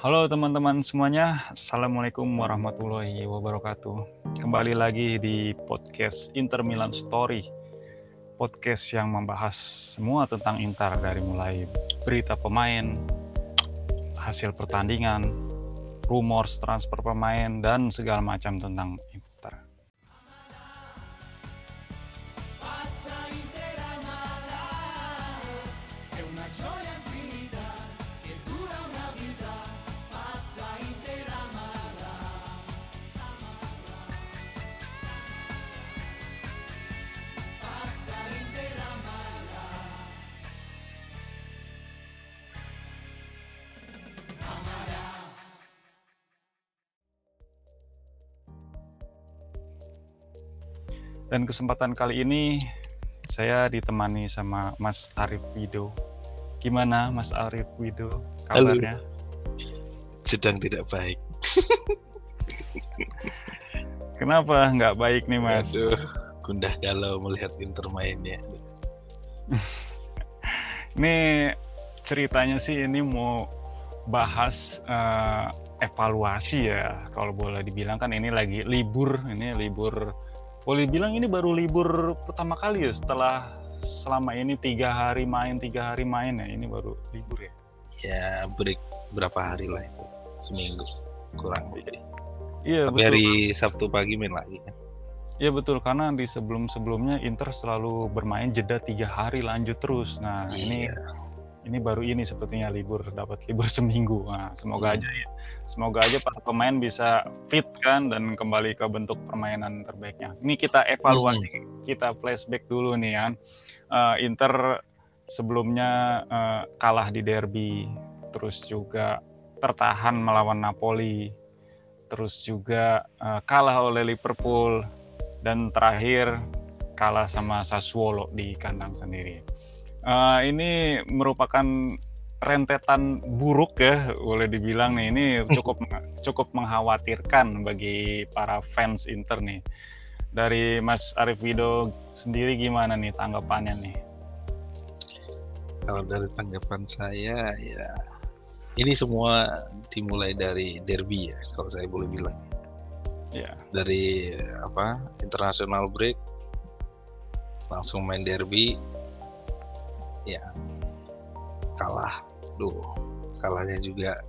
Halo teman-teman semuanya, Assalamualaikum warahmatullahi wabarakatuh. Kembali lagi di podcast Inter Milan Story, podcast yang membahas semua tentang Inter dari mulai berita pemain, hasil pertandingan, rumors transfer pemain, dan segala macam tentang Dan kesempatan kali ini saya ditemani sama Mas Arif Wido. Gimana Mas Arif Wido kabarnya? Halo. Sedang tidak baik. Kenapa nggak baik nih Mas? Aduh, gundah galau melihat Inter mainnya. ini ceritanya sih ini mau bahas uh, evaluasi ya kalau boleh dibilang kan ini lagi libur ini libur boleh bilang ini baru libur pertama kali ya setelah selama ini tiga hari main tiga hari main ya ini baru libur ya ya break berapa hari lah itu seminggu kurang lebih iya tapi betul. hari Sabtu pagi main lagi kan Iya betul karena di sebelum sebelumnya Inter selalu bermain jeda tiga hari lanjut terus. Nah iya. ini ini baru ini sepertinya libur dapat libur seminggu. Nah, semoga hmm. aja ya. Semoga aja para pemain bisa fit kan dan kembali ke bentuk permainan terbaiknya. Ini kita evaluasi, hmm. kita flashback dulu nih kan. Uh, Inter sebelumnya uh, kalah di derby, terus juga tertahan melawan Napoli, terus juga uh, kalah oleh Liverpool dan terakhir kalah sama Sassuolo di kandang sendiri uh, ini merupakan rentetan buruk ya boleh dibilang nih. Ini cukup cukup mengkhawatirkan bagi para fans Inter nih. Dari Mas Arif Wido sendiri gimana nih tanggapannya nih? Kalau dari tanggapan saya ya ini semua dimulai dari derby ya kalau saya boleh bilang. Ya dari apa international break langsung main derby ya kalah. Duh kalahnya juga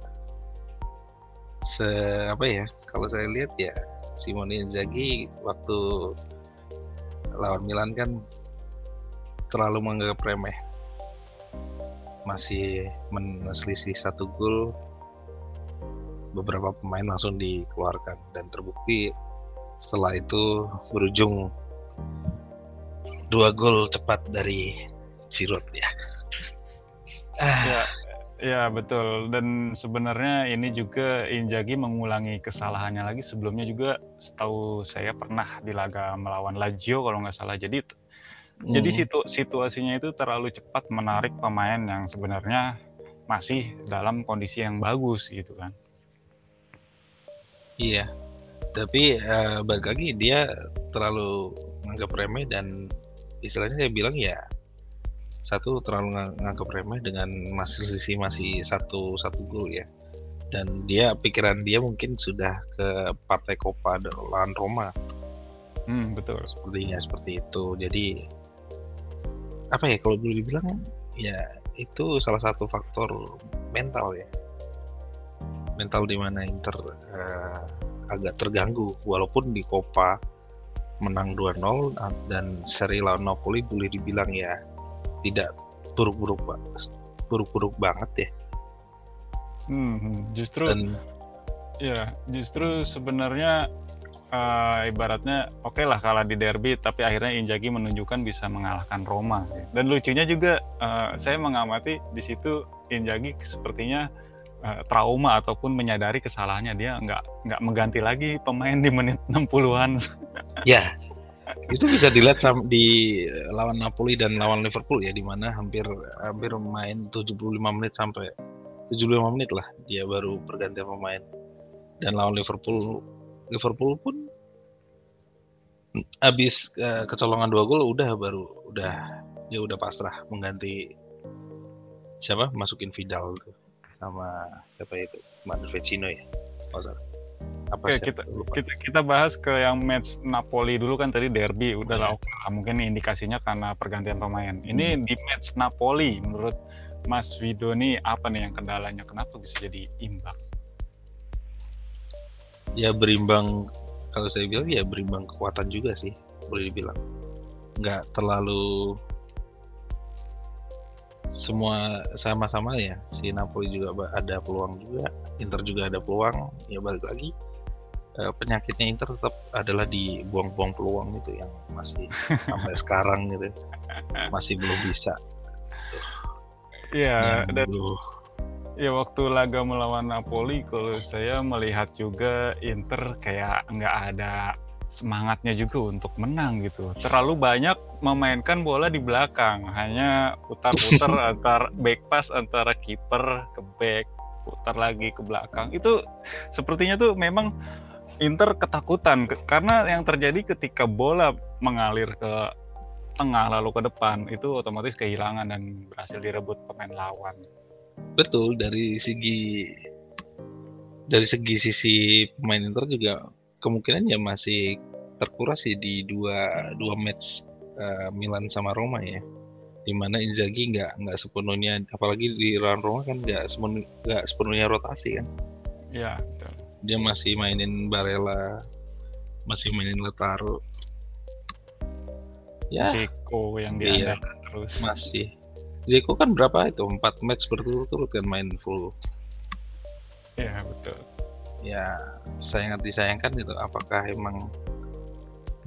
se apa ya kalau saya lihat ya Simone Inzaghi waktu lawan Milan kan terlalu menganggap remeh. Masih menselisih satu gol beberapa pemain langsung dikeluarkan. Dan terbukti setelah itu berujung dua gol cepat dari Giroud ya. Ah. Ya, ya betul. Dan sebenarnya ini juga Injagi mengulangi kesalahannya lagi. Sebelumnya juga setahu saya pernah di laga melawan Lazio kalau nggak salah. Jadi hmm. jadi situ, situasinya itu terlalu cepat menarik pemain yang sebenarnya masih dalam kondisi yang bagus gitu kan. Iya. Tapi uh, balik lagi dia terlalu menganggap remeh dan istilahnya saya bilang ya satu terlalu ng nganggap remeh dengan masih sisi masih satu satu gol ya. Dan dia pikiran dia mungkin sudah ke partai Copa lawan Roma. Hmm, betul. Sepertinya seperti itu. Jadi apa ya kalau boleh dibilang? Ya itu salah satu faktor mental ya. Mental di mana Inter uh, agak terganggu. Walaupun di Copa menang 2-0 dan seri lawan Napoli boleh dibilang ya tidak buruk-buruk buruk-buruk banget ya. Hmm, justru Dan, ya justru sebenarnya uh, ibaratnya oke okay lah kalah di derby tapi akhirnya Injagi menunjukkan bisa mengalahkan Roma dan lucunya juga uh, saya mengamati di situ Injagi sepertinya uh, trauma ataupun menyadari kesalahannya. Dia nggak nggak mengganti lagi pemain di menit 60-an ya itu bisa dilihat di lawan Napoli dan lawan Liverpool ya di mana hampir hampir main 75 menit sampai 75 menit lah dia baru berganti pemain. Dan lawan Liverpool Liverpool pun habis uh, kecolongan dua gol udah baru udah ya udah pasrah mengganti siapa? Masukin Vidal tuh sama siapa itu? Vecino ya Masa. Apa Oke, kita, kita kita bahas ke yang match Napoli dulu kan tadi derby udah lah oke lah. Mungkin indikasinya karena pergantian pemain. Ini hmm. di match Napoli menurut Mas Wido nih apa nih yang kendalanya? Kenapa bisa jadi imbang? Ya berimbang kalau saya bilang ya berimbang kekuatan juga sih boleh dibilang. Nggak terlalu semua sama-sama ya. Si Napoli juga ada peluang juga Inter juga ada peluang ya balik lagi. Eh, penyakitnya Inter tetap adalah di buang-buang peluang itu yang masih sampai sekarang gitu. Masih belum bisa. Ya dan ya waktu laga melawan Napoli kalau saya melihat juga Inter kayak nggak ada semangatnya juga untuk menang gitu. Terlalu banyak memainkan bola di belakang, hanya putar-putar antar back pass antara kiper ke back, putar lagi ke belakang. Itu sepertinya tuh memang Inter ketakutan karena yang terjadi ketika bola mengalir ke tengah lalu ke depan itu otomatis kehilangan dan berhasil direbut pemain lawan. Betul dari segi dari segi sisi pemain Inter juga kemungkinan ya masih terkuras sih di dua dua match uh, Milan sama Roma ya. Di mana Inzaghi nggak nggak sepenuhnya apalagi di lawan Roma kan nggak sepenuhnya, nggak sepenuhnya rotasi kan. Ya dia masih mainin Barella masih mainin Lautaro. Ya. Zeko yang dia iya, terus. Masih. Zeko kan berapa itu? Empat match berturut-turut kan main full. Ya betul ya sangat disayangkan itu apakah emang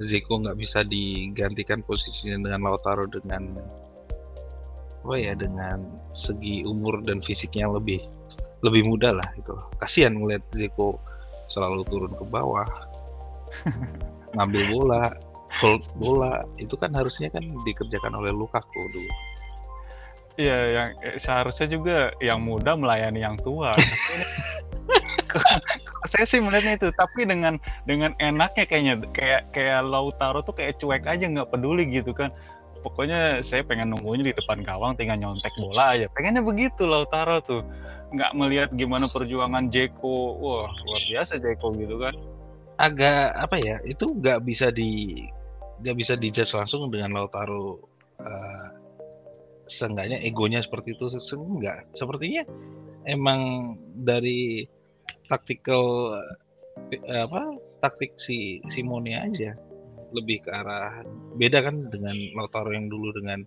Zeko nggak bisa digantikan posisinya dengan Lautaro dengan apa ya dengan segi umur dan fisiknya lebih lebih muda lah itu kasihan ngeliat Zeko selalu turun ke bawah ngambil bola hold bola itu kan harusnya kan dikerjakan oleh Lukaku dulu Iya, yang eh, seharusnya juga yang muda melayani yang tua. saya sih melihatnya itu tapi dengan dengan enaknya kayaknya kayak kayak Lautaro tuh kayak cuek aja nggak peduli gitu kan. Pokoknya saya pengen nunggunya di depan gawang tinggal nyontek bola aja. Pengennya begitu Lautaro tuh. Nggak melihat gimana perjuangan Jeko wah luar biasa Jeko gitu kan. Agak apa ya itu nggak bisa di nggak bisa dijudge langsung dengan Lautaro uh, seenggaknya egonya seperti itu. Enggak sepertinya emang dari taktikal eh, apa taktik si Simone aja. Lebih ke arah beda kan dengan Lautaro yang dulu dengan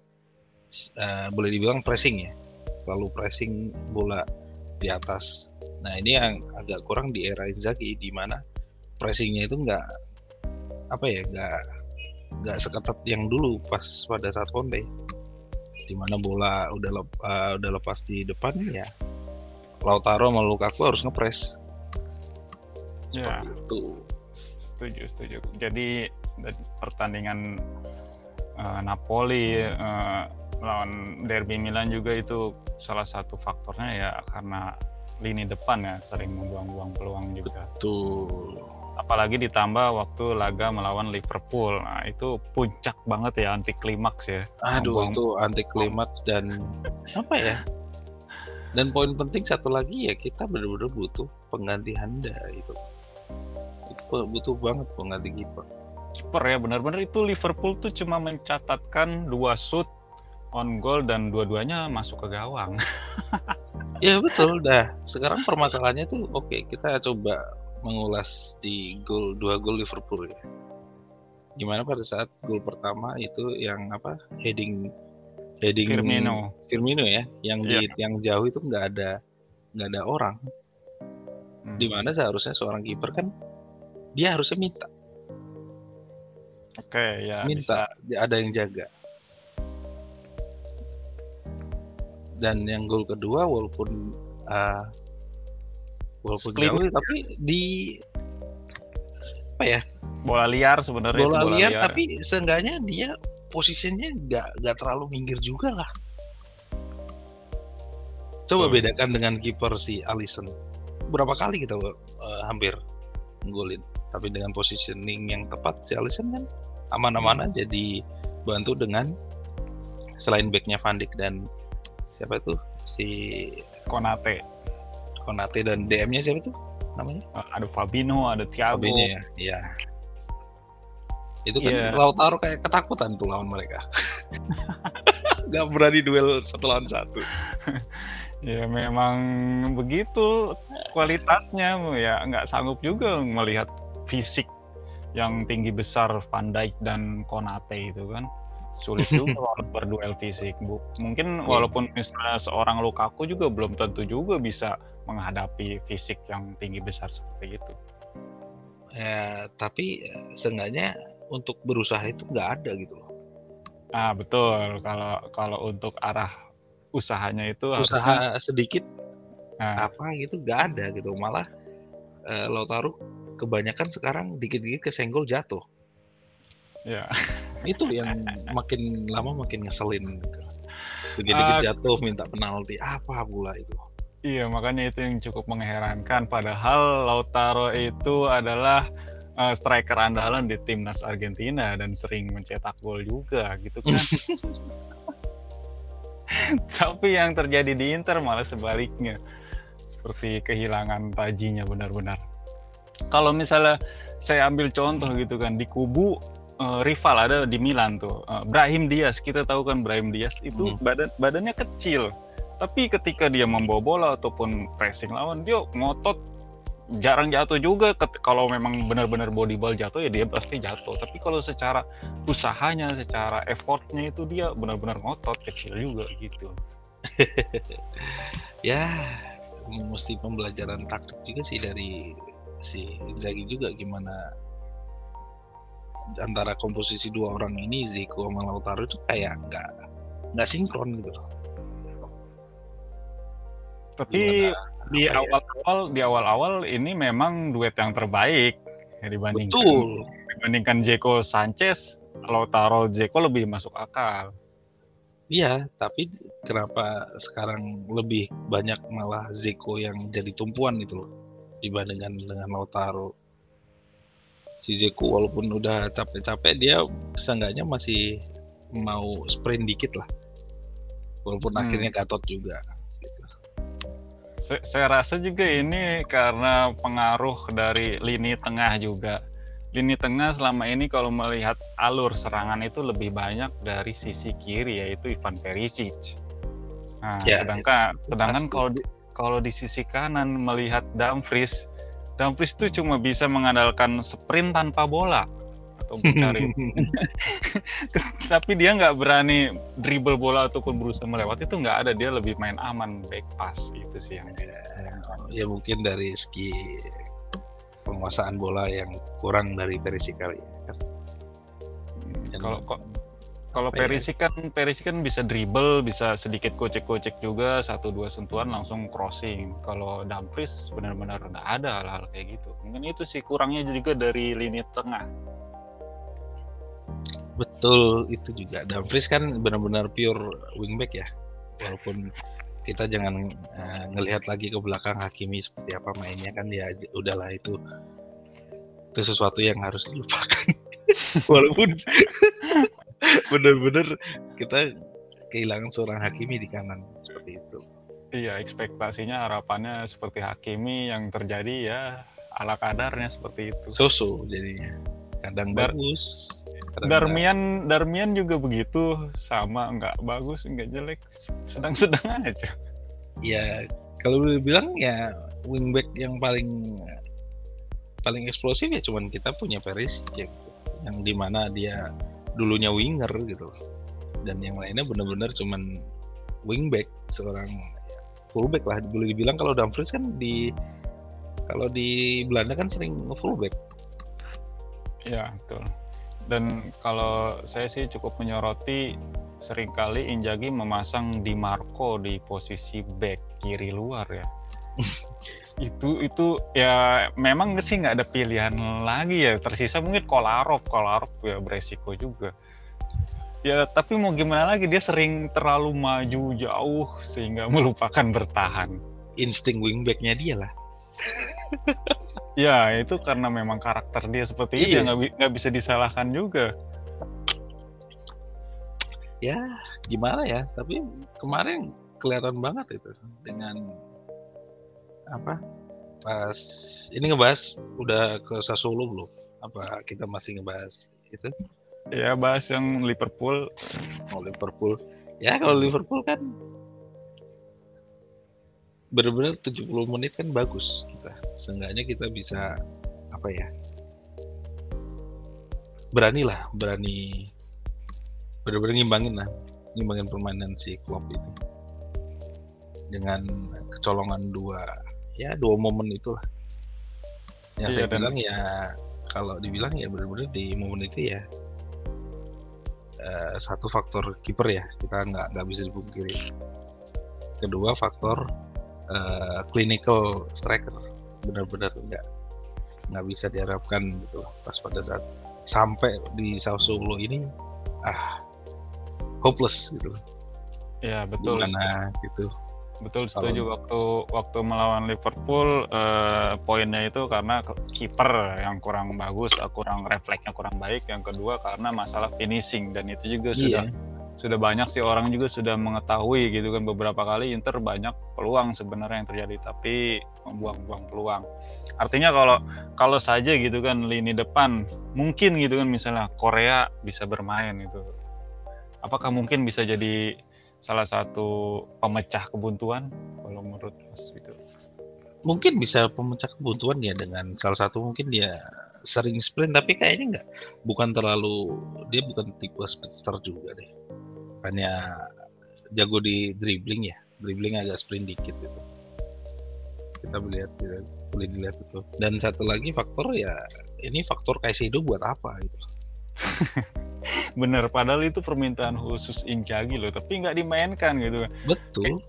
uh, boleh dibilang pressing ya. Selalu pressing bola di atas. Nah ini yang agak kurang di era Inzaghi di mana pressingnya itu nggak apa ya nggak nggak seketat yang dulu pas pada saat Conte. Di mana bola udah lep, uh, udah lepas di depan ya Lautaro sama Lukaku harus ngepres seperti ya. itu setuju setuju jadi pertandingan uh, Napoli uh, lawan Derby Milan juga itu salah satu faktornya ya karena lini depan ya sering membuang-buang peluang juga. Betul. Apalagi ditambah waktu laga melawan Liverpool. Nah, itu puncak banget ya anti klimaks ya. Aduh, membuang... itu anti klimaks dan apa ya? Dan poin penting satu lagi ya kita benar-benar butuh pengganti Handa itu butuh banget pengganti kiper. Kiper ya benar-benar itu Liverpool tuh cuma mencatatkan dua shoot on goal dan dua-duanya masuk ke gawang. ya betul dah. Sekarang permasalahannya tuh oke okay, kita coba mengulas di gol dua gol Liverpool ya. Gimana pada saat gol pertama itu yang apa heading heading Firmino Firmino ya yang yeah. di yang jauh itu nggak ada nggak ada orang. Hmm. Di mana seharusnya seorang kiper kan dia harusnya minta. Oke ya minta. bisa. ada yang jaga. Dan yang gol kedua walaupun uh, walaupun jauh tapi di apa ya? Bola liar sebenarnya bola, bola liar, liar. tapi seenggaknya dia posisinya nggak nggak terlalu minggir juga lah. Coba hmm. bedakan dengan kiper si Alisson. Berapa kali kita uh, hampir golin tapi dengan positioning yang tepat si Alisson kan aman-aman aja dibantu dengan selain backnya Van Dijk dan siapa itu si Konate Konate dan DM-nya siapa tuh namanya? Ada Fabinho, ada Thiago. Fabinho ya. Iya. Itu kan yeah. Lautaro kayak ketakutan tuh lawan mereka. Gak berani duel satu lawan satu. ya memang begitu kualitasnya ya nggak sanggup juga melihat fisik yang tinggi besar Van Dijk dan Konate itu kan. Sulit juga kalau berduel fisik bu. Mungkin iya. walaupun misalnya seorang Lukaku juga belum tentu juga bisa menghadapi fisik yang tinggi besar seperti itu. Ya tapi ya, seenggaknya untuk berusaha itu nggak ada gitu loh. Ah betul. Kalau kalau untuk arah usahanya itu usaha harusnya, sedikit nah. apa gitu nggak ada gitu. Malah uh, Lautaro kebanyakan sekarang dikit-dikit kesenggol jatuh ya itu yang makin lama makin ngeselin gitu. dikit-dikit uh, jatuh minta penalti apa pula itu iya makanya itu yang cukup mengherankan padahal Lautaro itu adalah uh, striker andalan di timnas Argentina dan sering mencetak gol juga gitu kan. Tapi yang terjadi di Inter malah sebaliknya. Seperti kehilangan tajinya benar-benar. Kalau misalnya saya ambil contoh gitu kan di kubu uh, rival ada di Milan tuh. Uh, Brahim Diaz, kita tahu kan Brahim Diaz itu hmm. badan badannya kecil. Tapi ketika dia membawa bola ataupun pressing lawan, dia ngotot jarang jatuh juga kalau memang benar-benar body ball jatuh ya dia pasti jatuh tapi kalau secara usahanya secara effortnya itu dia benar-benar ngotot kecil juga gitu ya mesti pembelajaran taktik juga sih dari si Inzaghi juga gimana antara komposisi dua orang ini Zico sama Lautaro itu kayak nggak nggak sinkron gitu tapi di ya? awal-awal di awal-awal ini memang duet yang terbaik ya, dibandingkan Betul. dibandingkan Jeko Sanchez Lautaro Jeko lebih masuk akal. Iya, tapi kenapa sekarang lebih banyak malah Zeko yang jadi tumpuan gitu loh dibandingkan dengan Lautaro. Si Zeko walaupun udah capek-capek dia seenggaknya masih mau sprint dikit lah. Walaupun hmm. akhirnya gatot juga saya rasa juga ini karena pengaruh dari lini tengah juga. Lini tengah selama ini kalau melihat alur serangan itu lebih banyak dari sisi kiri yaitu Ivan Perisic. Nah, ya, sedangkan ya, sedangkan kalau di, kalau di sisi kanan melihat Dumfries, Dumfries itu cuma bisa mengandalkan sprint tanpa bola atau mencari. Tapi dia nggak berani dribble bola ataupun berusaha melewati itu nggak ada. Dia lebih main aman back pass itu sih yang ya, ya mungkin dari segi penguasaan bola yang kurang dari Perisic kali ya. Hmm, kalau kok kalau ya? Perisic kan Perisic kan bisa dribble, bisa sedikit kocek-kocek juga, satu dua sentuhan langsung crossing. Kalau Dumfries benar-benar nggak ada hal-hal kayak gitu. Mungkin itu sih kurangnya juga dari lini tengah. Betul itu juga. Dumfries kan benar-benar pure wingback ya. Walaupun kita jangan uh, ngelihat lagi ke belakang Hakimi seperti apa mainnya kan ya udahlah itu itu sesuatu yang harus dilupakan. Walaupun benar-benar kita kehilangan seorang Hakimi di kanan seperti itu. Iya, ekspektasinya harapannya seperti Hakimi yang terjadi ya ala kadarnya seperti itu. Soso jadinya. Kadang Dar bagus, Darmian Darmian juga begitu sama nggak bagus nggak jelek sedang-sedang aja ya kalau bilang ya wingback yang paling paling eksplosif ya cuman kita punya Peris ya, yang di mana dia dulunya winger gitu. Dan yang lainnya benar-benar cuman wingback seorang fullback lah. Boleh dibilang kalau Dumfries kan di kalau di Belanda kan sering fullback ya betul. Dan kalau saya sih cukup menyoroti sering kali Injagi memasang Di Marco di posisi back kiri luar ya. itu itu ya memang sih nggak ada pilihan lagi ya tersisa mungkin Kolarov Kolarov ya beresiko juga ya tapi mau gimana lagi dia sering terlalu maju jauh sehingga melupakan bertahan insting wingbacknya dia lah Ya, itu karena memang karakter dia seperti itu, ya iya. nggak nggak bisa disalahkan juga. Ya, gimana ya? Tapi kemarin kelihatan banget itu dengan apa pas ini ngebahas udah ke Sassuolo belum? Apa kita masih ngebahas itu? Ya bahas yang Liverpool. Oh Liverpool. Ya kalau Liverpool kan benar-benar 70 menit kan bagus kita. Seenggaknya kita bisa apa ya? Berani lah, berani benar-benar ngimbangin lah, ngimbangin permainan si Klopp itu dengan kecolongan dua ya dua momen itulah. Yang iya, saya bilang ya kalau dibilang ya benar-benar di momen itu ya uh, satu faktor kiper ya kita nggak nggak bisa dipungkiri. Kedua faktor uh, clinical striker benar-benar nggak nggak bisa diharapkan gitu pas pada saat sampai di Sassuolo ini ah hopeless gitu ya betul Gimana gitu Betul setuju Kalau... waktu waktu melawan Liverpool eh, poinnya itu karena kiper yang kurang bagus, eh, kurang refleksnya kurang baik. Yang kedua karena masalah finishing dan itu juga iya. sudah sudah banyak sih orang juga sudah mengetahui gitu kan beberapa kali Inter banyak peluang sebenarnya yang terjadi tapi membuang-buang peluang. Artinya kalau kalau saja gitu kan lini depan mungkin gitu kan misalnya Korea bisa bermain itu. Apakah mungkin bisa jadi salah satu pemecah kebuntuan kalau menurut Mas itu mungkin bisa pemecah kebuntuan ya dengan salah satu mungkin dia sering sprint tapi kayaknya nggak bukan terlalu dia bukan tipe speedster juga deh. Hanya jago di dribbling ya dribbling agak sprint dikit gitu. Kita melihat boleh dilihat itu dan satu lagi faktor ya ini faktor Kaisedo buat apa gitu bener padahal itu permintaan khusus Injagi loh tapi nggak dimainkan gitu. Betul.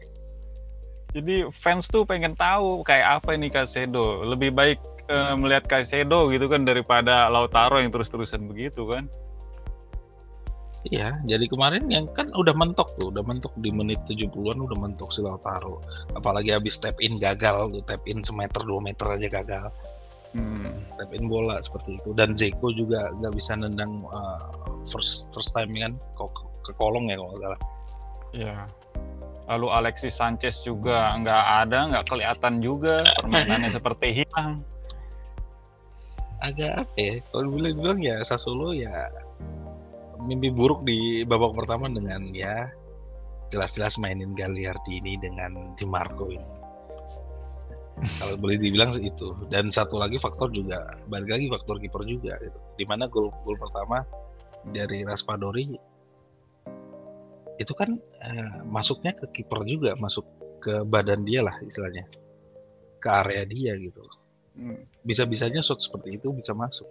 Jadi fans tuh pengen tahu kayak apa ini Kasedo lebih baik uh, melihat Kasedo gitu kan daripada Lautaro yang terus-terusan begitu kan. Iya, jadi kemarin yang kan udah mentok tuh, udah mentok di menit 70-an udah mentok si Lautaro. Apalagi habis tap in gagal, tap in semeter dua meter aja gagal hmm. tap in bola seperti itu. Dan Zeko juga nggak bisa nendang uh, first first time kan kok ke kolong ya kalau nggak salah. Ya lalu Alexis Sanchez juga nggak ada nggak kelihatan juga permainannya seperti hilang. Agak apa ya kalau bilang bilang ya Sassuolo ya mimpi buruk di babak pertama dengan ya jelas-jelas mainin Gagliardini ini dengan Di Marco ini kalau boleh dibilang itu. Dan satu lagi faktor juga balik lagi faktor kiper juga gitu. Di mana gol gol pertama dari Raspadori itu kan eh, masuknya ke kiper juga masuk ke badan dia lah istilahnya. Ke area dia gitu. Hmm. bisa bisanya shot seperti itu bisa masuk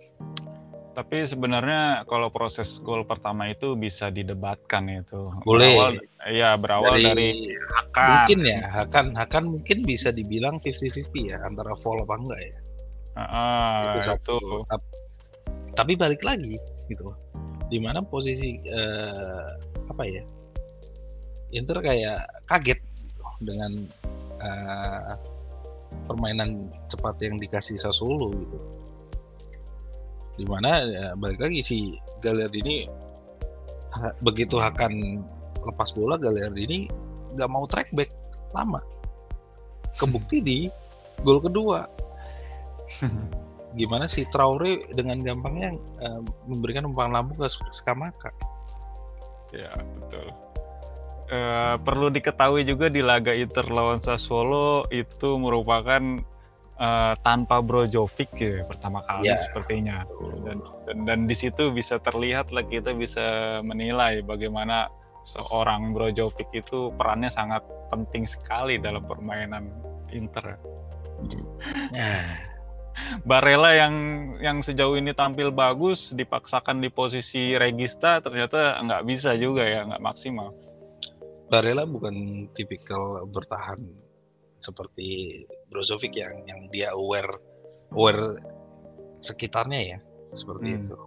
tapi sebenarnya kalau proses gol pertama itu bisa didebatkan itu. Boleh. Berawal, ya berawal dari, dari Hakan. Mungkin ya, Hakan Hakan mungkin bisa dibilang 50-50 ya antara fall apa enggak ya. Uh, itu satu. Itu. Tapi balik lagi gitu. Di mana posisi uh, apa ya? Inter kayak kaget gitu, dengan uh, permainan cepat yang dikasih Sassuolo gitu di mana ya, balik lagi si Galer ini ha, begitu akan lepas bola Galer ini nggak mau track back lama. Kebukti di gol kedua. Gimana si Traore dengan gampangnya uh, memberikan umpan lambung ke Skamaka? Ya betul. Uh, perlu diketahui juga di laga Inter lawan Sassuolo itu merupakan uh, tanpa Brojovic ya pertama kali yeah. sepertinya dan, dan dan di situ bisa terlihat lah kita bisa menilai bagaimana seorang Brojovic itu perannya sangat penting sekali dalam permainan Inter. Yeah. Barella yang yang sejauh ini tampil bagus dipaksakan di posisi regista ternyata nggak bisa juga ya nggak maksimal. Barella bukan tipikal bertahan seperti Brozovic yang yang dia aware aware sekitarnya ya seperti hmm. itu.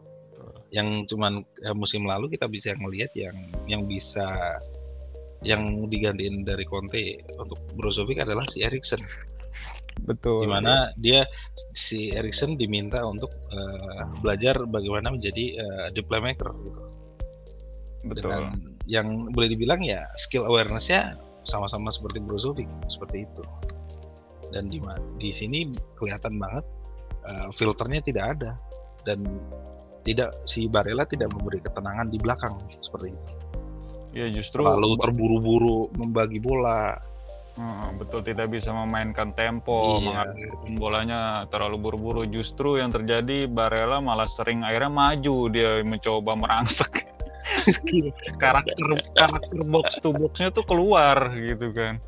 Yang cuman ya, musim lalu kita bisa melihat yang yang bisa yang digantiin dari Conte untuk Brozovic adalah si Erikson. Betul. Di mana dia si Erikson diminta untuk uh, belajar bagaimana menjadi uh, the playmaker gitu. Betul. Dengan yang boleh dibilang ya skill awarenessnya sama-sama seperti Brozovic seperti itu. dan di di sini kelihatan banget uh, filternya tidak ada dan tidak si Barella tidak memberi ketenangan di belakang seperti itu. Ya justru lalu terburu-buru membagi bola. Hmm, betul tidak bisa memainkan tempo, iya. mengalirkan bolanya terlalu buru-buru. Justru yang terjadi Barella malah sering akhirnya maju dia mencoba merangsek karakter karakter box to boxnya tuh keluar gitu kan.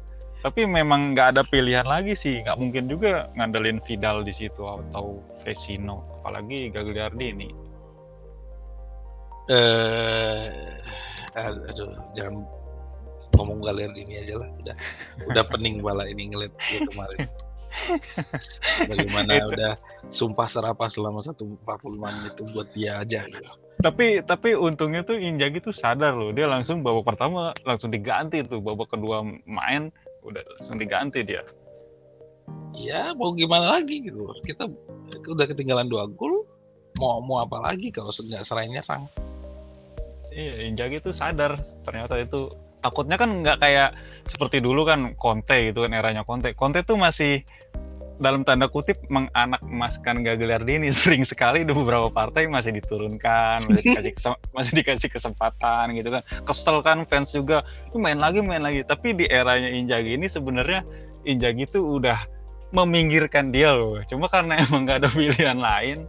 Tapi memang nggak ada pilihan lagi sih, nggak mungkin juga ngandelin Vidal di situ atau Vecino, apalagi Gagliardini. ini eh aduh jangan ngomong galer ini aja lah udah udah pening bala ini ngeliat dia kemarin bagaimana udah sumpah serapah selama satu empat puluh menit itu buat dia aja gitu. Tapi tapi untungnya tuh Injagi tuh sadar loh dia langsung babak pertama langsung diganti tuh babak kedua main udah langsung diganti dia. Ya mau gimana lagi gitu. Kita udah ketinggalan dua gol mau mau apa lagi kalau nggak serang nyerang Iya, Injagi itu sadar ternyata itu takutnya kan nggak kayak seperti dulu kan Conte gitu kan eranya Conte. Conte tuh masih dalam tanda kutip menganak emaskan Gagliardini sering sekali di beberapa partai masih diturunkan masih dikasih masih dikasih kesempatan gitu kan. Kesel kan fans juga main lagi main lagi. Tapi di eranya Injagi ini sebenarnya Injagi tuh udah meminggirkan dia loh. Cuma karena emang nggak ada pilihan lain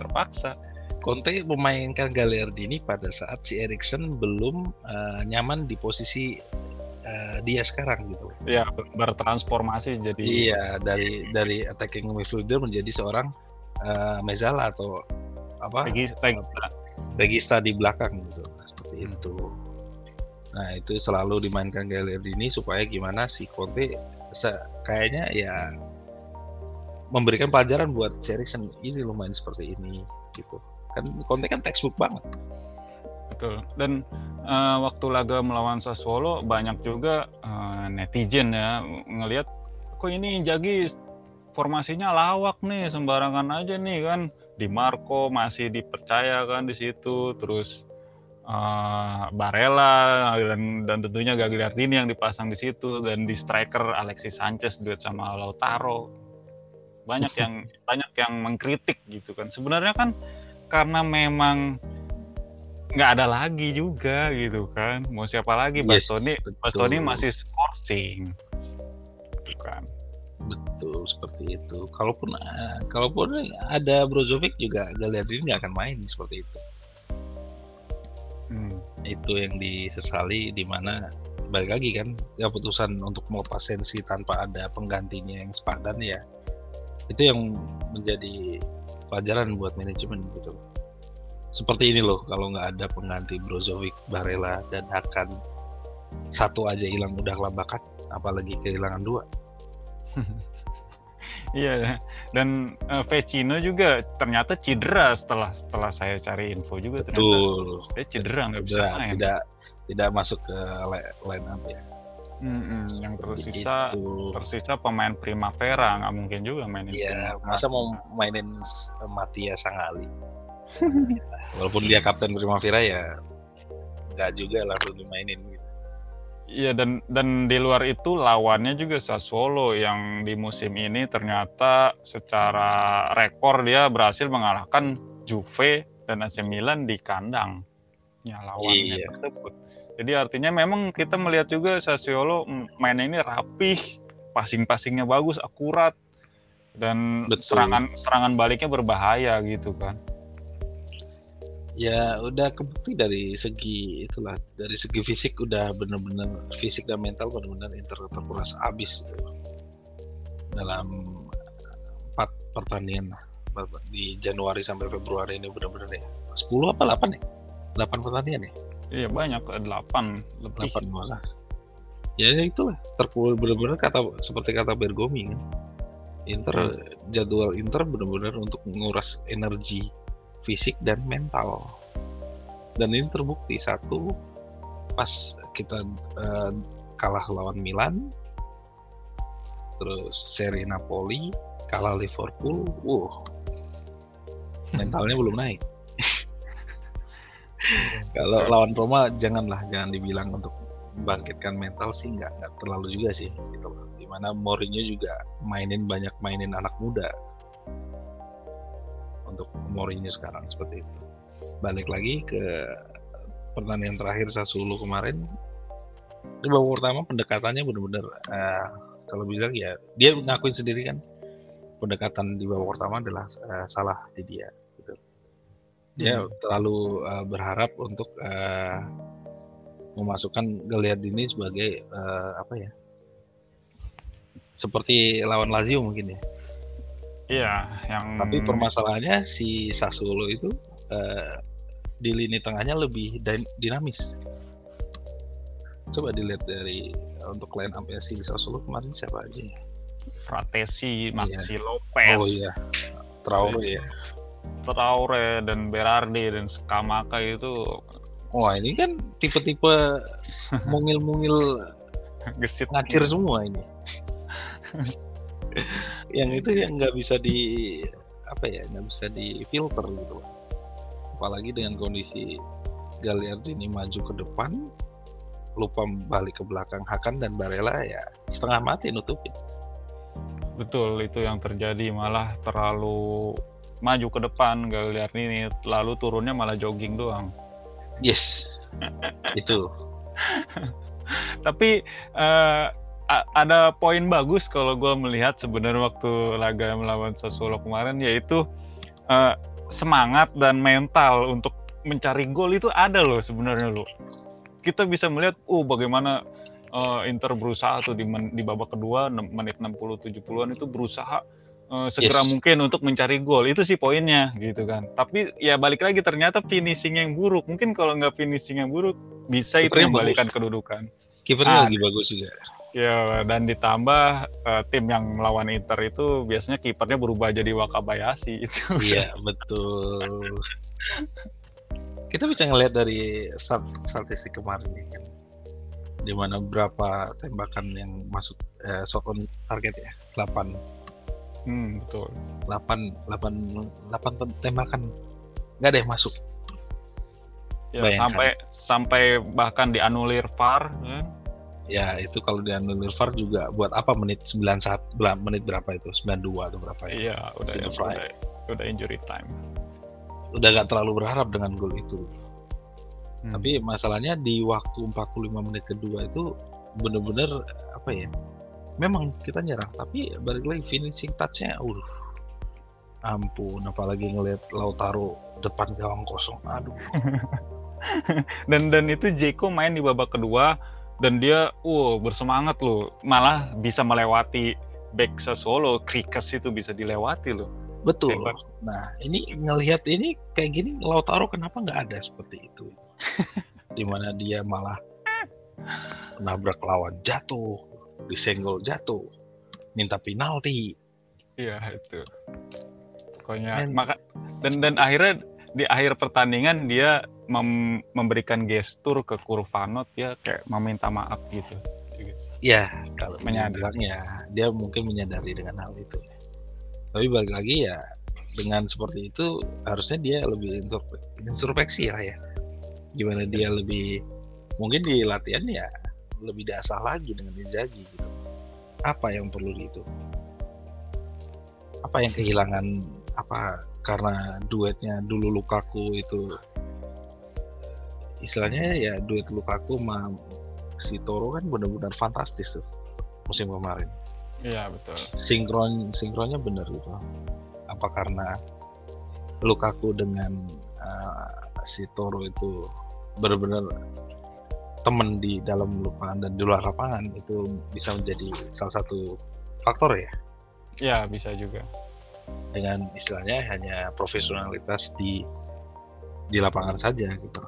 terpaksa. Conte memainkan Gagliardini pada saat si Erikson belum uh, nyaman di posisi uh, dia sekarang gitu. Iya, bertransformasi jadi Iya, dari dari attacking midfielder menjadi seorang uh, mezala atau apa? Regista, regista di belakang gitu. Seperti hmm. itu. Nah, itu selalu dimainkan Gagliardini supaya gimana si Conte kayaknya ya memberikan pelajaran buat si Erikson ini lumayan seperti ini gitu kan Conte kan textbook banget betul. Dan uh, waktu laga melawan Sassuolo banyak juga uh, netizen ya ngelihat kok ini Jagi formasinya lawak nih sembarangan aja nih kan. Di Marco masih dipercaya kan di situ terus uh, Barella dan, dan tentunya Gagliardini yang dipasang di situ dan di striker Alexis Sanchez duet sama Lautaro. Banyak yang banyak yang mengkritik gitu kan. Sebenarnya kan karena memang nggak ada lagi juga gitu kan. Mau siapa lagi? Yes, Bastoni betul. Bastoni masih scoring kan. Betul seperti itu. Kalaupun uh, kalaupun ada Brozovic juga Gagliardini nggak akan main seperti itu. Hmm. itu yang disesali di mana balik lagi kan keputusan untuk melepas sensi tanpa ada penggantinya yang sepadan ya itu yang menjadi pelajaran buat manajemen gitu seperti ini loh kalau nggak ada pengganti Brozovic, Barella dan Hakan satu aja hilang udah kelabakan apalagi kehilangan dua Iya, dan uh, Vecino juga ternyata cedera setelah setelah saya cari info juga Betul. Dia cedera nggak bisa main. Tidak tidak masuk ke line up ya. Hmm, yang tersisa itu. tersisa pemain Primavera nggak mungkin juga mainin. Iya, masa mau mainin Matia Sangali. Walaupun dia kapten Primavera ya nggak juga langsung dimainin gitu. Iya dan dan di luar itu lawannya juga Sassuolo yang di musim ini ternyata secara rekor dia berhasil mengalahkan Juve dan AC Milan di kandang. Ya lawannya iya. tersebut. Jadi artinya memang kita melihat juga Sassuolo mainnya ini rapih, passing-passingnya bagus, akurat, dan Betul. serangan serangan baliknya berbahaya gitu kan. Ya udah kebukti dari segi itulah dari segi fisik udah bener-bener fisik dan mental bener-bener Inter terkuras abis gitu. dalam empat pertandingan di Januari sampai Februari ini bener-bener ya 10 apa 8 ya 8 pertandingan ya Iya banyak, delapan lebih. Delapan malah. Ya, ya itulah terpul benar-benar kata seperti kata Bergomi kan. Inter jadwal Inter benar-benar untuk menguras energi fisik dan mental. Dan ini terbukti satu pas kita uh, kalah lawan Milan, terus seri Napoli, kalah Liverpool, wow, mentalnya belum naik. Kalau lawan Roma janganlah jangan dibilang untuk membangkitkan mental sih nggak nggak terlalu juga sih gitu di mana Mourinho juga mainin banyak mainin anak muda untuk Mourinho sekarang seperti itu balik lagi ke pertandingan terakhir Sassuolo kemarin di babak pertama pendekatannya benar-benar uh, kalau bilang ya dia ngakuin sendiri kan pendekatan di babak pertama adalah uh, salah di dia gitu. dia hmm. terlalu uh, berharap untuk uh, memasukkan Gagliardini sebagai uh, apa ya seperti lawan Lazio mungkin ya iya yang tapi permasalahannya si Sassuolo itu uh, di lini tengahnya lebih dinamis. Coba dilihat dari untuk line up si Sassuolo kemarin siapa aja ya? Fratesi, Maxi iya. Lopez. Oh iya Traore ya. Traore dan Berardi dan Skamaka itu. Wah ini kan tipe-tipe mungil-mungil gesit. ngacir semua ini. yang itu yang nggak bisa di apa ya nggak bisa di filter gitu. Apalagi dengan kondisi Gagliardini maju ke depan, lupa balik ke belakang Hakan dan Barella ya setengah mati nutupin. Betul itu yang terjadi malah terlalu maju ke depan Gagliardini lalu turunnya malah jogging doang. Yes, itu. Tapi uh, ada poin bagus kalau gue melihat sebenarnya waktu laga melawan Sassuolo kemarin yaitu uh, semangat dan mental untuk mencari gol itu ada loh sebenarnya loh. Kita bisa melihat, uh bagaimana uh, Inter berusaha tuh di, di babak kedua menit 60 70-an itu berusaha uh, segera yes. mungkin untuk mencari gol. Itu sih poinnya gitu kan. Tapi ya balik lagi ternyata finishing yang buruk. Mungkin kalau nggak finishing yang buruk bisa itu membalikan kedudukan kipernya ah, lagi bagus juga. Ya dan ditambah uh, tim yang melawan Inter itu biasanya kipernya berubah jadi Wakabayashi. Itu iya betul. Kita bisa ngelihat dari statistik kemarin kan? Di mana berapa tembakan yang masuk eh, shot on target ya? 8 Hmm, betul. 8 8 8 tembakan. Nggak deh masuk. Ya, sampai sampai bahkan dianulir VAR ya. Ya, itu kalau dianulir VAR juga buat apa menit 91 menit berapa itu? 92 atau berapa ya? Iya, udah ya, udah, udah injury time. Udah nggak terlalu berharap dengan gol itu. Hmm. Tapi masalahnya di waktu 45 menit kedua itu bener-bener apa ya? memang kita nyerang tapi balik lagi finishing touchnya uh ampun apalagi ngelihat Lautaro depan gawang kosong aduh dan dan itu Jeko main di babak kedua dan dia uh bersemangat loh. Malah bisa melewati back Sassuolo Krikes itu bisa dilewati loh. Betul. Hebat. nah ini ngelihat ini kayak gini Lautaro kenapa nggak ada seperti itu? Di mana dia malah nabrak lawan jatuh disenggol jatuh minta penalti. Iya itu. Pokoknya maka dan dan akhirnya di akhir pertandingan dia mem memberikan gestur ke Kurvanot ya kayak meminta maaf gitu. Iya, kalau menyadari dia mungkin menyadari dengan hal itu. Tapi balik lagi ya dengan seperti itu harusnya dia lebih introspeksi lah ya. Gimana dia lebih mungkin di latihan ya lebih dasar lagi dengan Inzaghi gitu. Apa yang perlu itu? Apa yang kehilangan apa karena duetnya dulu Lukaku itu istilahnya ya duet Lukaku sama si Toro kan benar-benar fantastis tuh musim kemarin. Iya betul. Sinkron sinkronnya benar gitu. Apa karena Lukaku dengan uh, si Toro itu benar-benar teman di dalam lapangan dan di luar lapangan itu bisa menjadi salah satu faktor ya. Ya bisa juga. Dengan istilahnya hanya profesionalitas di di lapangan saja gitu.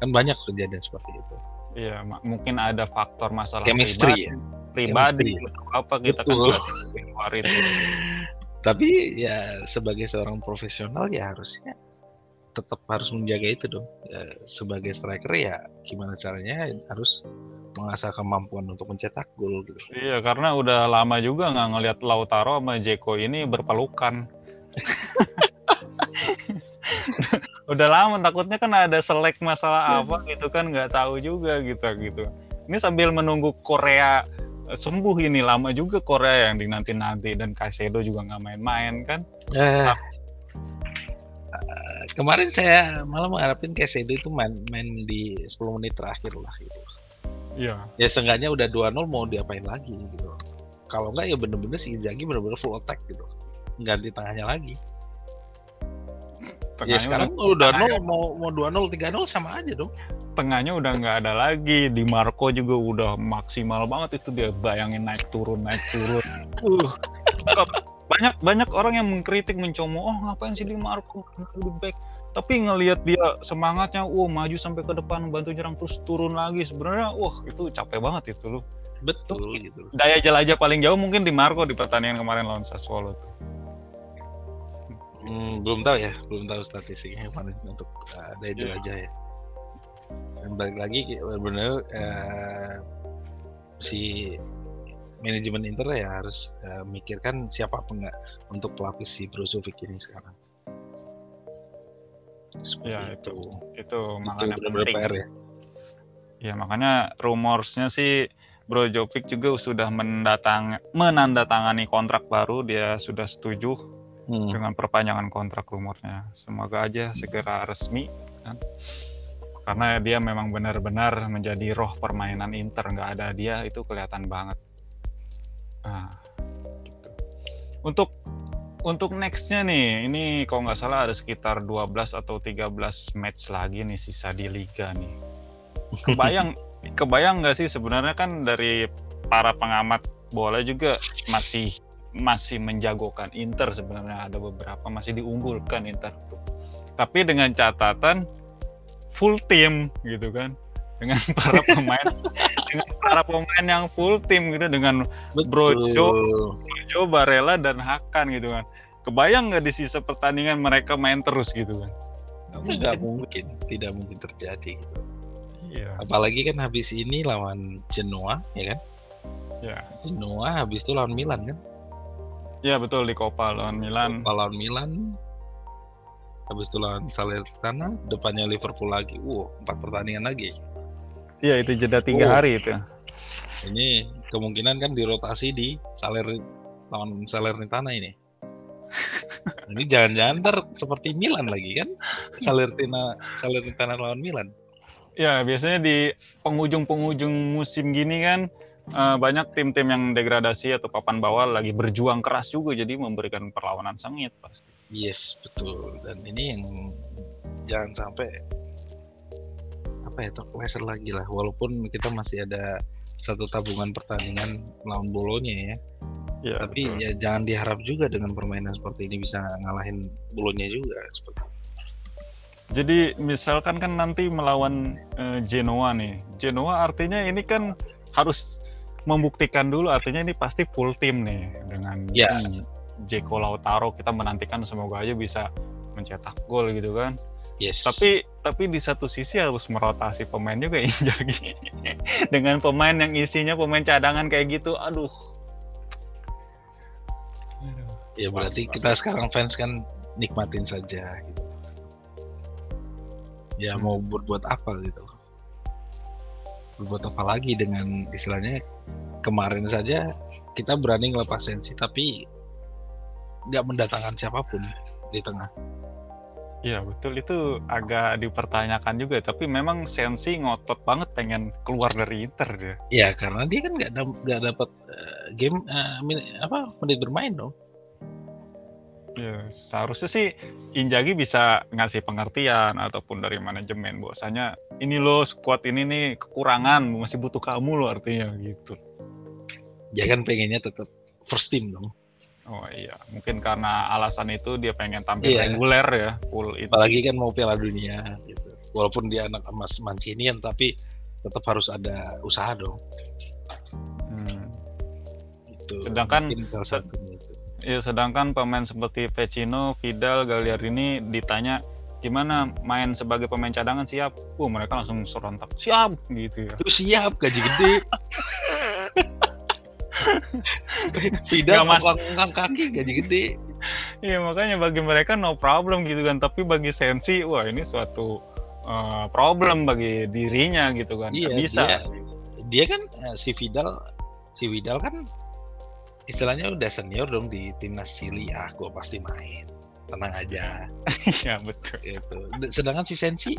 Kan banyak kejadian seperti itu. Iya, mungkin ada faktor masalah chemistry pribadi, ya. Pribadi chemistry. apa kita kan Betul. kan keluarin. Tapi ya sebagai seorang profesional ya harusnya tetap harus menjaga itu dong. Ya, sebagai striker ya gimana caranya harus mengasah kemampuan untuk mencetak gol gitu. Iya, karena udah lama juga nggak ngelihat Lautaro sama Jeko ini berpelukan. udah lama takutnya kan ada selek masalah apa gitu kan nggak tahu juga gitu gitu. Ini sambil menunggu Korea sembuh ini lama juga Korea yang dinanti-nanti dan Kaisedo juga nggak main-main kan. Eh, uh, kemarin saya malah mengharapin Kaisedo itu main main di 10 menit terakhir lah gitu. Iya. Ya seenggaknya udah 2-0 mau diapain lagi gitu. Kalau enggak ya bener-bener si Inzaghi bener-bener full attack gitu. Ganti tengahnya lagi. Tengahnya ya sekarang udah, udah 0 mau mau 2-0 3-0 sama aja dong tengahnya udah nggak ada lagi di Marco juga udah maksimal banget itu dia bayangin naik turun naik turun uh banyak banyak orang yang mengkritik mencomot oh ngapain sih di Marco di back tapi ngelihat dia semangatnya wah maju sampai ke depan bantu nyerang terus turun lagi sebenarnya wah itu capek banget itu loh betul gitu daya jelajah paling jauh mungkin di Marco di pertandingan kemarin lawan Sassuolo tuh hmm, belum tahu ya belum tahu statistiknya mana untuk uh, daya iya. jelajah ya dan balik lagi benar uh, si manajemen Inter ya harus uh, mikirkan siapa enggak untuk pelapis si Brozovic ini sekarang. Seperti ya itu itu, itu makanya itu penting. PR ya. Ya makanya rumorsnya sih Brozovic juga sudah mendatang menandatangani kontrak baru dia sudah setuju hmm. dengan perpanjangan kontrak rumornya. Semoga aja segera resmi kan karena dia memang benar-benar menjadi roh permainan Inter nggak ada dia itu kelihatan banget nah gitu. untuk untuk nextnya nih ini kalau nggak salah ada sekitar 12 atau 13 match lagi nih sisa di liga nih kebayang kebayang nggak sih sebenarnya kan dari para pengamat bola juga masih masih menjagokan Inter sebenarnya ada beberapa masih diunggulkan Inter tapi dengan catatan full team gitu kan dengan para pemain dengan para pemain yang full team gitu dengan Betul. Brojo, Brojo, Barella dan Hakan gitu kan. Kebayang nggak di sisa pertandingan mereka main terus gitu kan? Tidak mungkin, tidak mungkin terjadi gitu. Iya. Apalagi kan habis ini lawan Genoa, ya kan? Ya. Genoa habis itu lawan Milan kan? Ya betul di Copa lawan Milan. Copa lawan Milan, habis itu lawan Salernitana depannya Liverpool lagi wow empat pertandingan lagi iya itu jeda tiga oh. hari itu ini kemungkinan kan dirotasi di Saler lawan Salernitana ini ini jangan-jangan ntar seperti Milan lagi kan Salernitana Salernitana lawan Milan ya biasanya di penghujung-penghujung musim gini kan uh, banyak tim-tim yang degradasi atau papan bawah lagi berjuang keras juga jadi memberikan perlawanan sengit pasti Yes, betul. Dan ini yang jangan sampai apa ya terpleset lagi lah. Walaupun kita masih ada satu tabungan pertandingan melawan Bolonya ya. Ya Tapi betul. ya jangan diharap juga dengan permainan seperti ini bisa ngalahin Bolonya juga seperti Jadi misalkan kan nanti melawan uh, Genoa nih. Genoa artinya ini kan harus membuktikan dulu artinya ini pasti full tim nih dengan ya. Jeko Lautaro kita menantikan semoga aja bisa mencetak gol gitu kan. Yes. Tapi tapi di satu sisi harus merotasi pemain juga Injagi. Dengan pemain yang isinya pemain cadangan kayak gitu, aduh. Ya berarti pas, kita sekarang fans kan nikmatin saja gitu. Ya hmm. mau berbuat apa gitu. Berbuat apa lagi dengan istilahnya kemarin saja kita berani ngelepas sensi tapi nggak mendatangkan siapa pun di tengah. Iya betul itu agak dipertanyakan juga tapi memang Sensi ngotot banget pengen keluar dari Inter dia. Iya karena dia kan nggak nggak dapat uh, game uh, min, apa menit bermain dong. Ya seharusnya sih Injagi bisa ngasih pengertian ataupun dari manajemen bahwasanya ini loh squad ini nih kekurangan masih butuh kamu loh artinya gitu. Ya kan pengennya tetap first team dong. Oh iya, mungkin karena alasan itu dia pengen tampil iya. reguler ya, full itu. Apalagi kan mau Piala Dunia gitu. Walaupun dia anak emas Mancinian tapi tetap harus ada usaha dong. Hmm. Itu. Sedangkan salah itu. Ya, sedangkan pemain seperti Vecino, Vidal, Gagliardini ditanya gimana main sebagai pemain cadangan siap? Uh, mereka langsung serontak. Siap gitu ya. Itu siap, gaji gede. Fidal ngangkat kaki gaji gede. Iya makanya bagi mereka no problem gitu kan, tapi bagi Sensi wah ini suatu uh, problem bagi dirinya gitu kan. Iya, bisa. Dia, dia kan uh, si Vidal si Widal kan istilahnya udah senior dong di timnas Chili. Ah gue pasti main. Tenang aja. Ya betul. Itu sedangkan si Sensi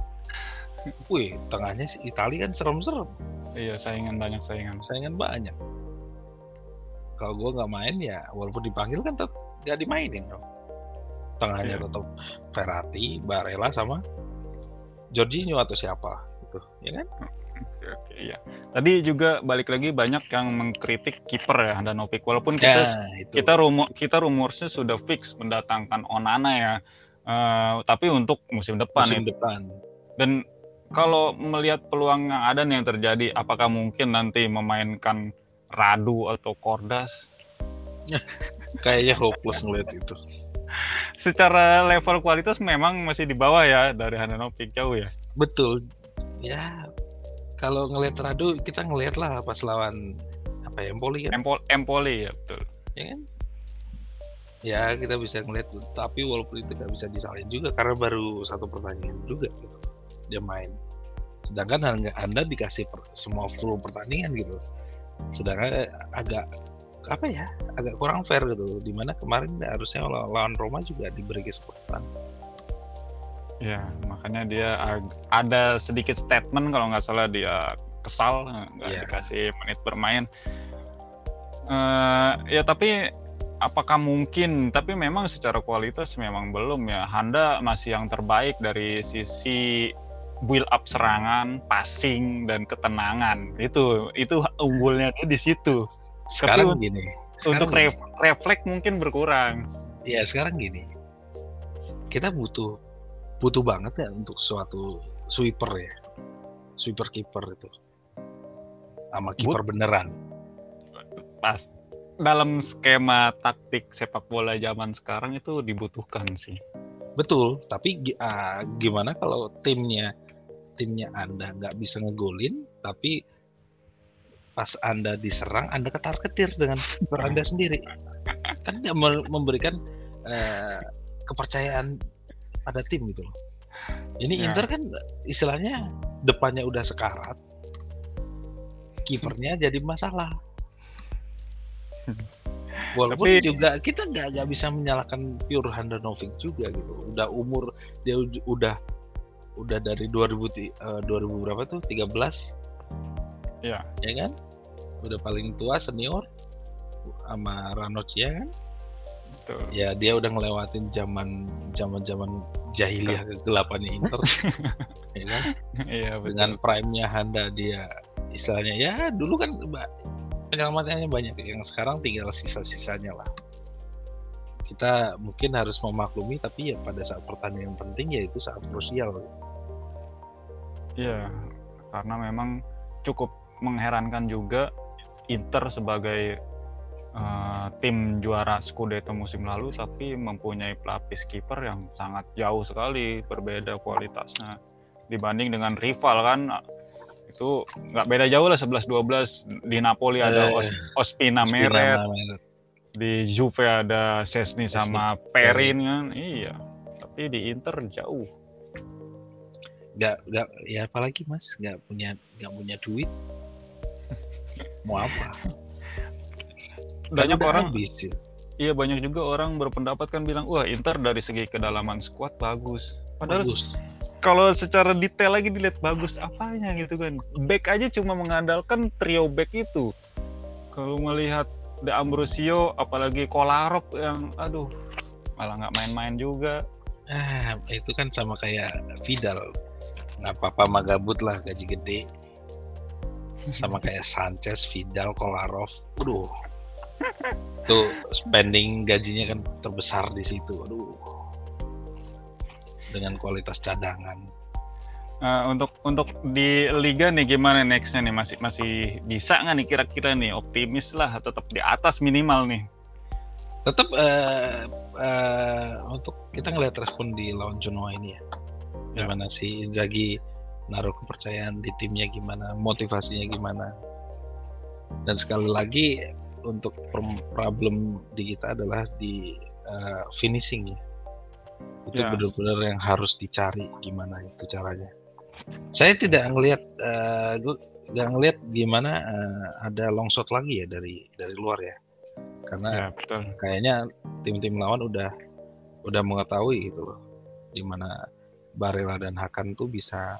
wih tengahnya si Italia kan serem-serem. Iya saingan banyak saingan. Saingan banyak. Kalau gue nggak main ya walaupun dipanggil kan tetap nggak dimainin dong. Tengahnya iya. tetap Ferrati Barella sama Jorginho atau siapa gitu. Ya kan Oke, oke, iya. Tadi juga balik lagi banyak yang mengkritik kiper ya Handanovic. Walaupun kita ya, kita rumor kita rumornya sudah fix mendatangkan Onana ya. Uh, tapi untuk musim depan musim ya. depan. Dan kalau melihat peluang yang ada nih yang terjadi, apakah mungkin nanti memainkan Radu atau Kordas? Kayaknya hopeless ngeliat itu. Secara level kualitas memang masih di bawah ya dari Handanovic jauh ya. Betul. Ya kalau ngelihat Radu kita ngelihat lah pas lawan apa ya Empoli kan? Empol Empoli ya betul. Ya kan? Ya kita bisa ngelihat tapi walaupun itu nggak bisa disalin juga karena baru satu pertandingan juga gitu dia main. Sedangkan anda dikasih per, semua full pertandingan gitu. Sedangkan agak apa ya agak kurang fair gitu. Di mana kemarin harusnya lawan Roma juga diberi kesempatan Ya, makanya dia ada sedikit statement kalau nggak salah dia kesal nggak yeah. dikasih menit bermain. Uh, ya tapi apakah mungkin? Tapi memang secara kualitas memang belum ya. Handa masih yang terbaik dari sisi build up serangan, passing dan ketenangan. Itu itu unggulnya dia di situ. Sekarang tapi gini. Sekarang untuk gini. refleks mungkin berkurang. Ya sekarang gini. Kita butuh butuh banget ya untuk suatu sweeper ya. Sweeper keeper itu. Sama keeper beneran. Pas dalam skema taktik sepak bola zaman sekarang itu dibutuhkan sih. Betul tapi uh, gimana kalau timnya timnya anda nggak bisa ngegolin tapi pas anda diserang anda ketar ketir dengan keeper anda sendiri. Kan nggak memberikan uh, kepercayaan pada tim gitu loh. Ini ya. Inter kan istilahnya depannya udah sekarat, kipernya jadi masalah. Walaupun Tapi, juga kita nggak nggak bisa menyalahkan pure Handanovic juga gitu. Udah umur dia udah udah dari 2000 uh, 2000 berapa tuh 13 ya ya kan udah paling tua senior sama Ranocchia kan Betul. Ya dia udah ngelewatin zaman zaman zaman jahiliyah kegelapan Inter. ya kan? Iya, betul. Dengan prime-nya Handa dia istilahnya ya dulu kan penyelamatannya banyak yang sekarang tinggal sisa-sisanya lah. Kita mungkin harus memaklumi tapi ya pada saat pertandingan penting ya itu saat krusial. Iya, karena memang cukup mengherankan juga Inter sebagai uh, tim juara Scudetto musim lalu tapi mempunyai pelapis kiper yang sangat jauh sekali berbeda kualitasnya dibanding dengan rival kan? Itu nggak beda jauh lah 11-12 di Napoli ada eh, Os Ospina Meret. Di Juve ada Sesni sama Perin kan? Iya tapi di Inter jauh. Nggak nggak ya apalagi mas? Nggak punya nggak punya duit. Mau apa banyak orang habis, ya. Iya banyak juga orang berpendapat kan bilang wah Inter dari segi kedalaman squad bagus. Padahal bagus. kalau secara detail lagi dilihat bagus apanya gitu kan. Back aja cuma mengandalkan trio back itu. Kalau melihat De Ambrosio apalagi Kolarov yang aduh malah nggak main-main juga. Ah, itu kan sama kayak Vidal. Nggak apa-apa mah gabut lah gaji gede. Sama kayak Sanchez, Vidal, Kolarov. Aduh, tuh spending gajinya kan terbesar di situ. Aduh dengan kualitas cadangan. Uh, untuk untuk di liga nih gimana nextnya nih? Masih masih bisa nggak nih kira-kira nih? Optimis lah tetap di atas minimal nih. Tetap uh, uh, untuk kita ngelihat respon di lawan Genoa ini ya, ya. gimana si Inzaghi naruh kepercayaan di timnya gimana motivasinya gimana. Dan sekali lagi untuk problem di kita adalah di uh, finishing ya. Itu yes. benar-benar yang harus dicari gimana itu caranya. Saya tidak ngelihat uh, nggak ngelihat gimana uh, ada long shot lagi ya dari dari luar ya karena ya, betul. kayaknya tim-tim lawan udah udah mengetahui gitu loh di mana Barella dan Hakan tuh bisa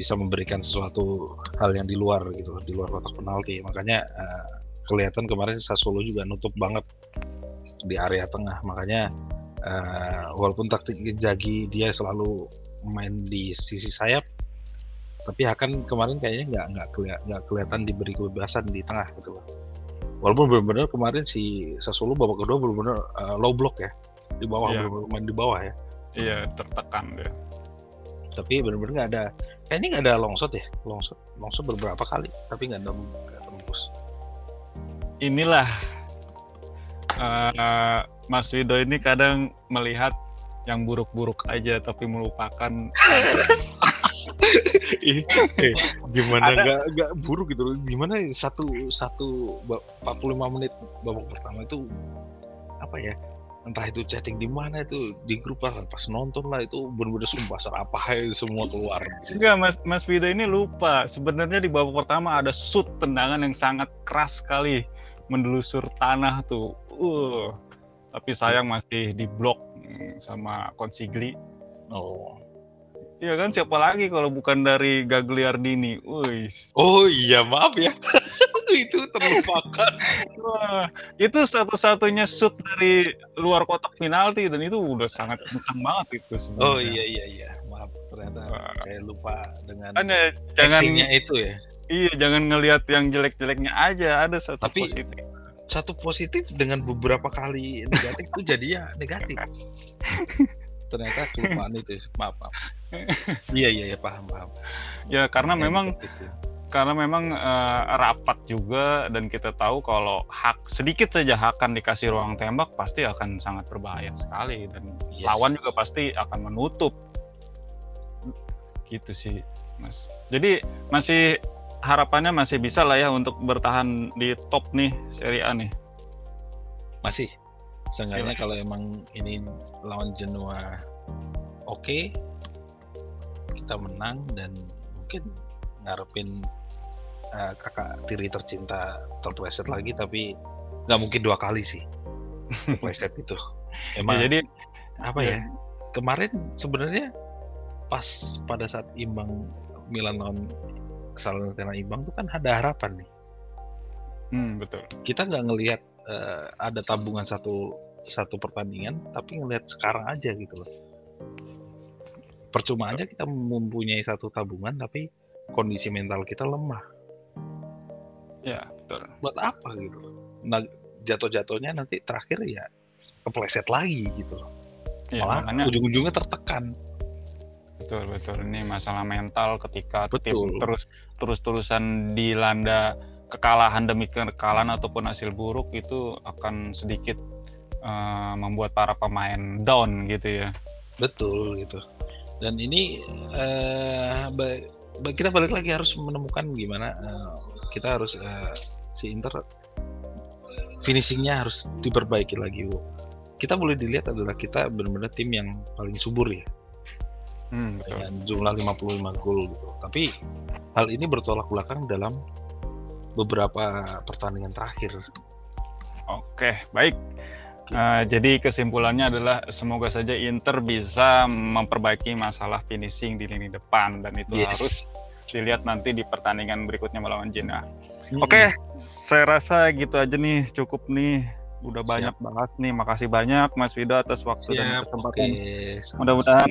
bisa memberikan sesuatu hal yang di luar gitu di luar kotak penalti. Makanya uh, kelihatan kemarin Sassuolo juga nutup banget di area tengah. Makanya uh, walaupun taktik Jagi dia selalu main di sisi sayap tapi Hakan kemarin kayaknya nggak nggak kelihatan, nggak kelihatan diberi kebebasan di tengah gitu loh. Walaupun benar-benar kemarin si Sassuolo babak kedua benar-benar uh, low block ya. Di bawah yeah. benar main di bawah ya. Iya tertekan deh tapi benar-benar nggak ada. Kayaknya nggak ada long shot ya? Long shot long shot beberapa kali tapi nggak ada nggak tembus. Inilah uh, Mas Wido ini kadang melihat yang buruk-buruk aja tapi melupakan. Eh, gimana nggak nggak buruk gitu gimana satu satu 45 menit babak pertama itu apa ya entah itu chatting di mana itu di grup lah pas nonton lah itu benar-benar sumpah serapah semua keluar enggak mas mas Vida ini lupa sebenarnya di babak pertama ada shoot tendangan yang sangat keras sekali mendelusur tanah tuh uh tapi sayang masih diblok sama Consigli oh Iya kan siapa lagi kalau bukan dari Gagliardini. Wih. Oh iya maaf ya. itu terlupakan. Wah, itu satu-satunya shoot dari luar kotak penalti dan itu udah sangat kencang banget itu sebenarnya. Oh iya iya iya. Maaf ternyata Wah. saya lupa dengan ya, jangan itu ya. Iya, jangan ngelihat yang jelek-jeleknya aja, ada satu Tapi, positif. Satu positif dengan beberapa kali negatif itu jadi ya negatif. ternyata kelupaan itu maaf, maaf. iya iya ya paham paham ya karena ya, memang karena memang uh, rapat juga dan kita tahu kalau hak sedikit saja akan dikasih ruang tembak pasti akan sangat berbahaya sekali dan yes. lawan juga pasti akan menutup. Gitu sih mas. Jadi masih harapannya masih bisa lah ya untuk bertahan di top nih Serie A nih. Masih. Seenggaknya kalau emang ini lawan Genoa oke, okay, kita menang dan mungkin ngarepin uh, kakak tiri tercinta terpleset lagi tapi nggak mungkin dua kali sih terpleset itu. Ya, emang ya, jadi apa ya? Kemarin sebenarnya pas pada saat imbang Milan lawan kesalahan imbang tuh kan ada harapan nih. Hmm, betul. Kita nggak ngelihat uh, ada tabungan satu satu pertandingan tapi ngelihat sekarang aja gitu loh percuma aja kita mempunyai satu tabungan tapi kondisi mental kita lemah ya betul buat apa gitu nah jatuh-jatuhnya nanti terakhir ya kepleset lagi gitu loh ya, malah makanya... ujung-ujungnya tertekan betul betul ini masalah mental ketika betul. tim terus terus terusan dilanda kekalahan demi kekalahan ataupun hasil buruk itu akan sedikit uh, membuat para pemain down gitu ya. Betul gitu. Dan ini uh, kita balik lagi harus menemukan gimana uh, kita harus uh, si Inter finishingnya harus diperbaiki lagi. Bu. Kita boleh dilihat adalah kita benar-benar tim yang paling subur ya. Hmm, Dengan jumlah 55 gol gitu. Tapi hal ini bertolak belakang dalam beberapa pertandingan terakhir. Oke, baik. Uh, jadi kesimpulannya adalah semoga saja Inter bisa memperbaiki masalah finishing di lini depan dan itu yes. harus dilihat nanti di pertandingan berikutnya melawan Jena. Hmm. Oke, okay, saya rasa gitu aja nih cukup nih. Udah Siap. banyak bahas nih. Makasih banyak Mas Wido atas waktu Siap, dan kesempatan. Okay. Mudah-mudahan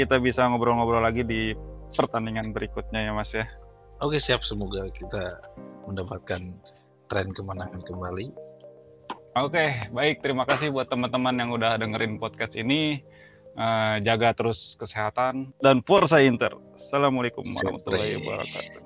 kita bisa ngobrol-ngobrol lagi di pertandingan berikutnya ya Mas ya. Oke siap semoga kita mendapatkan tren kemenangan kembali. Oke baik terima kasih buat teman-teman yang udah dengerin podcast ini. Uh, jaga terus kesehatan dan Forza Inter. Assalamualaikum warahmatullahi wabarakatuh.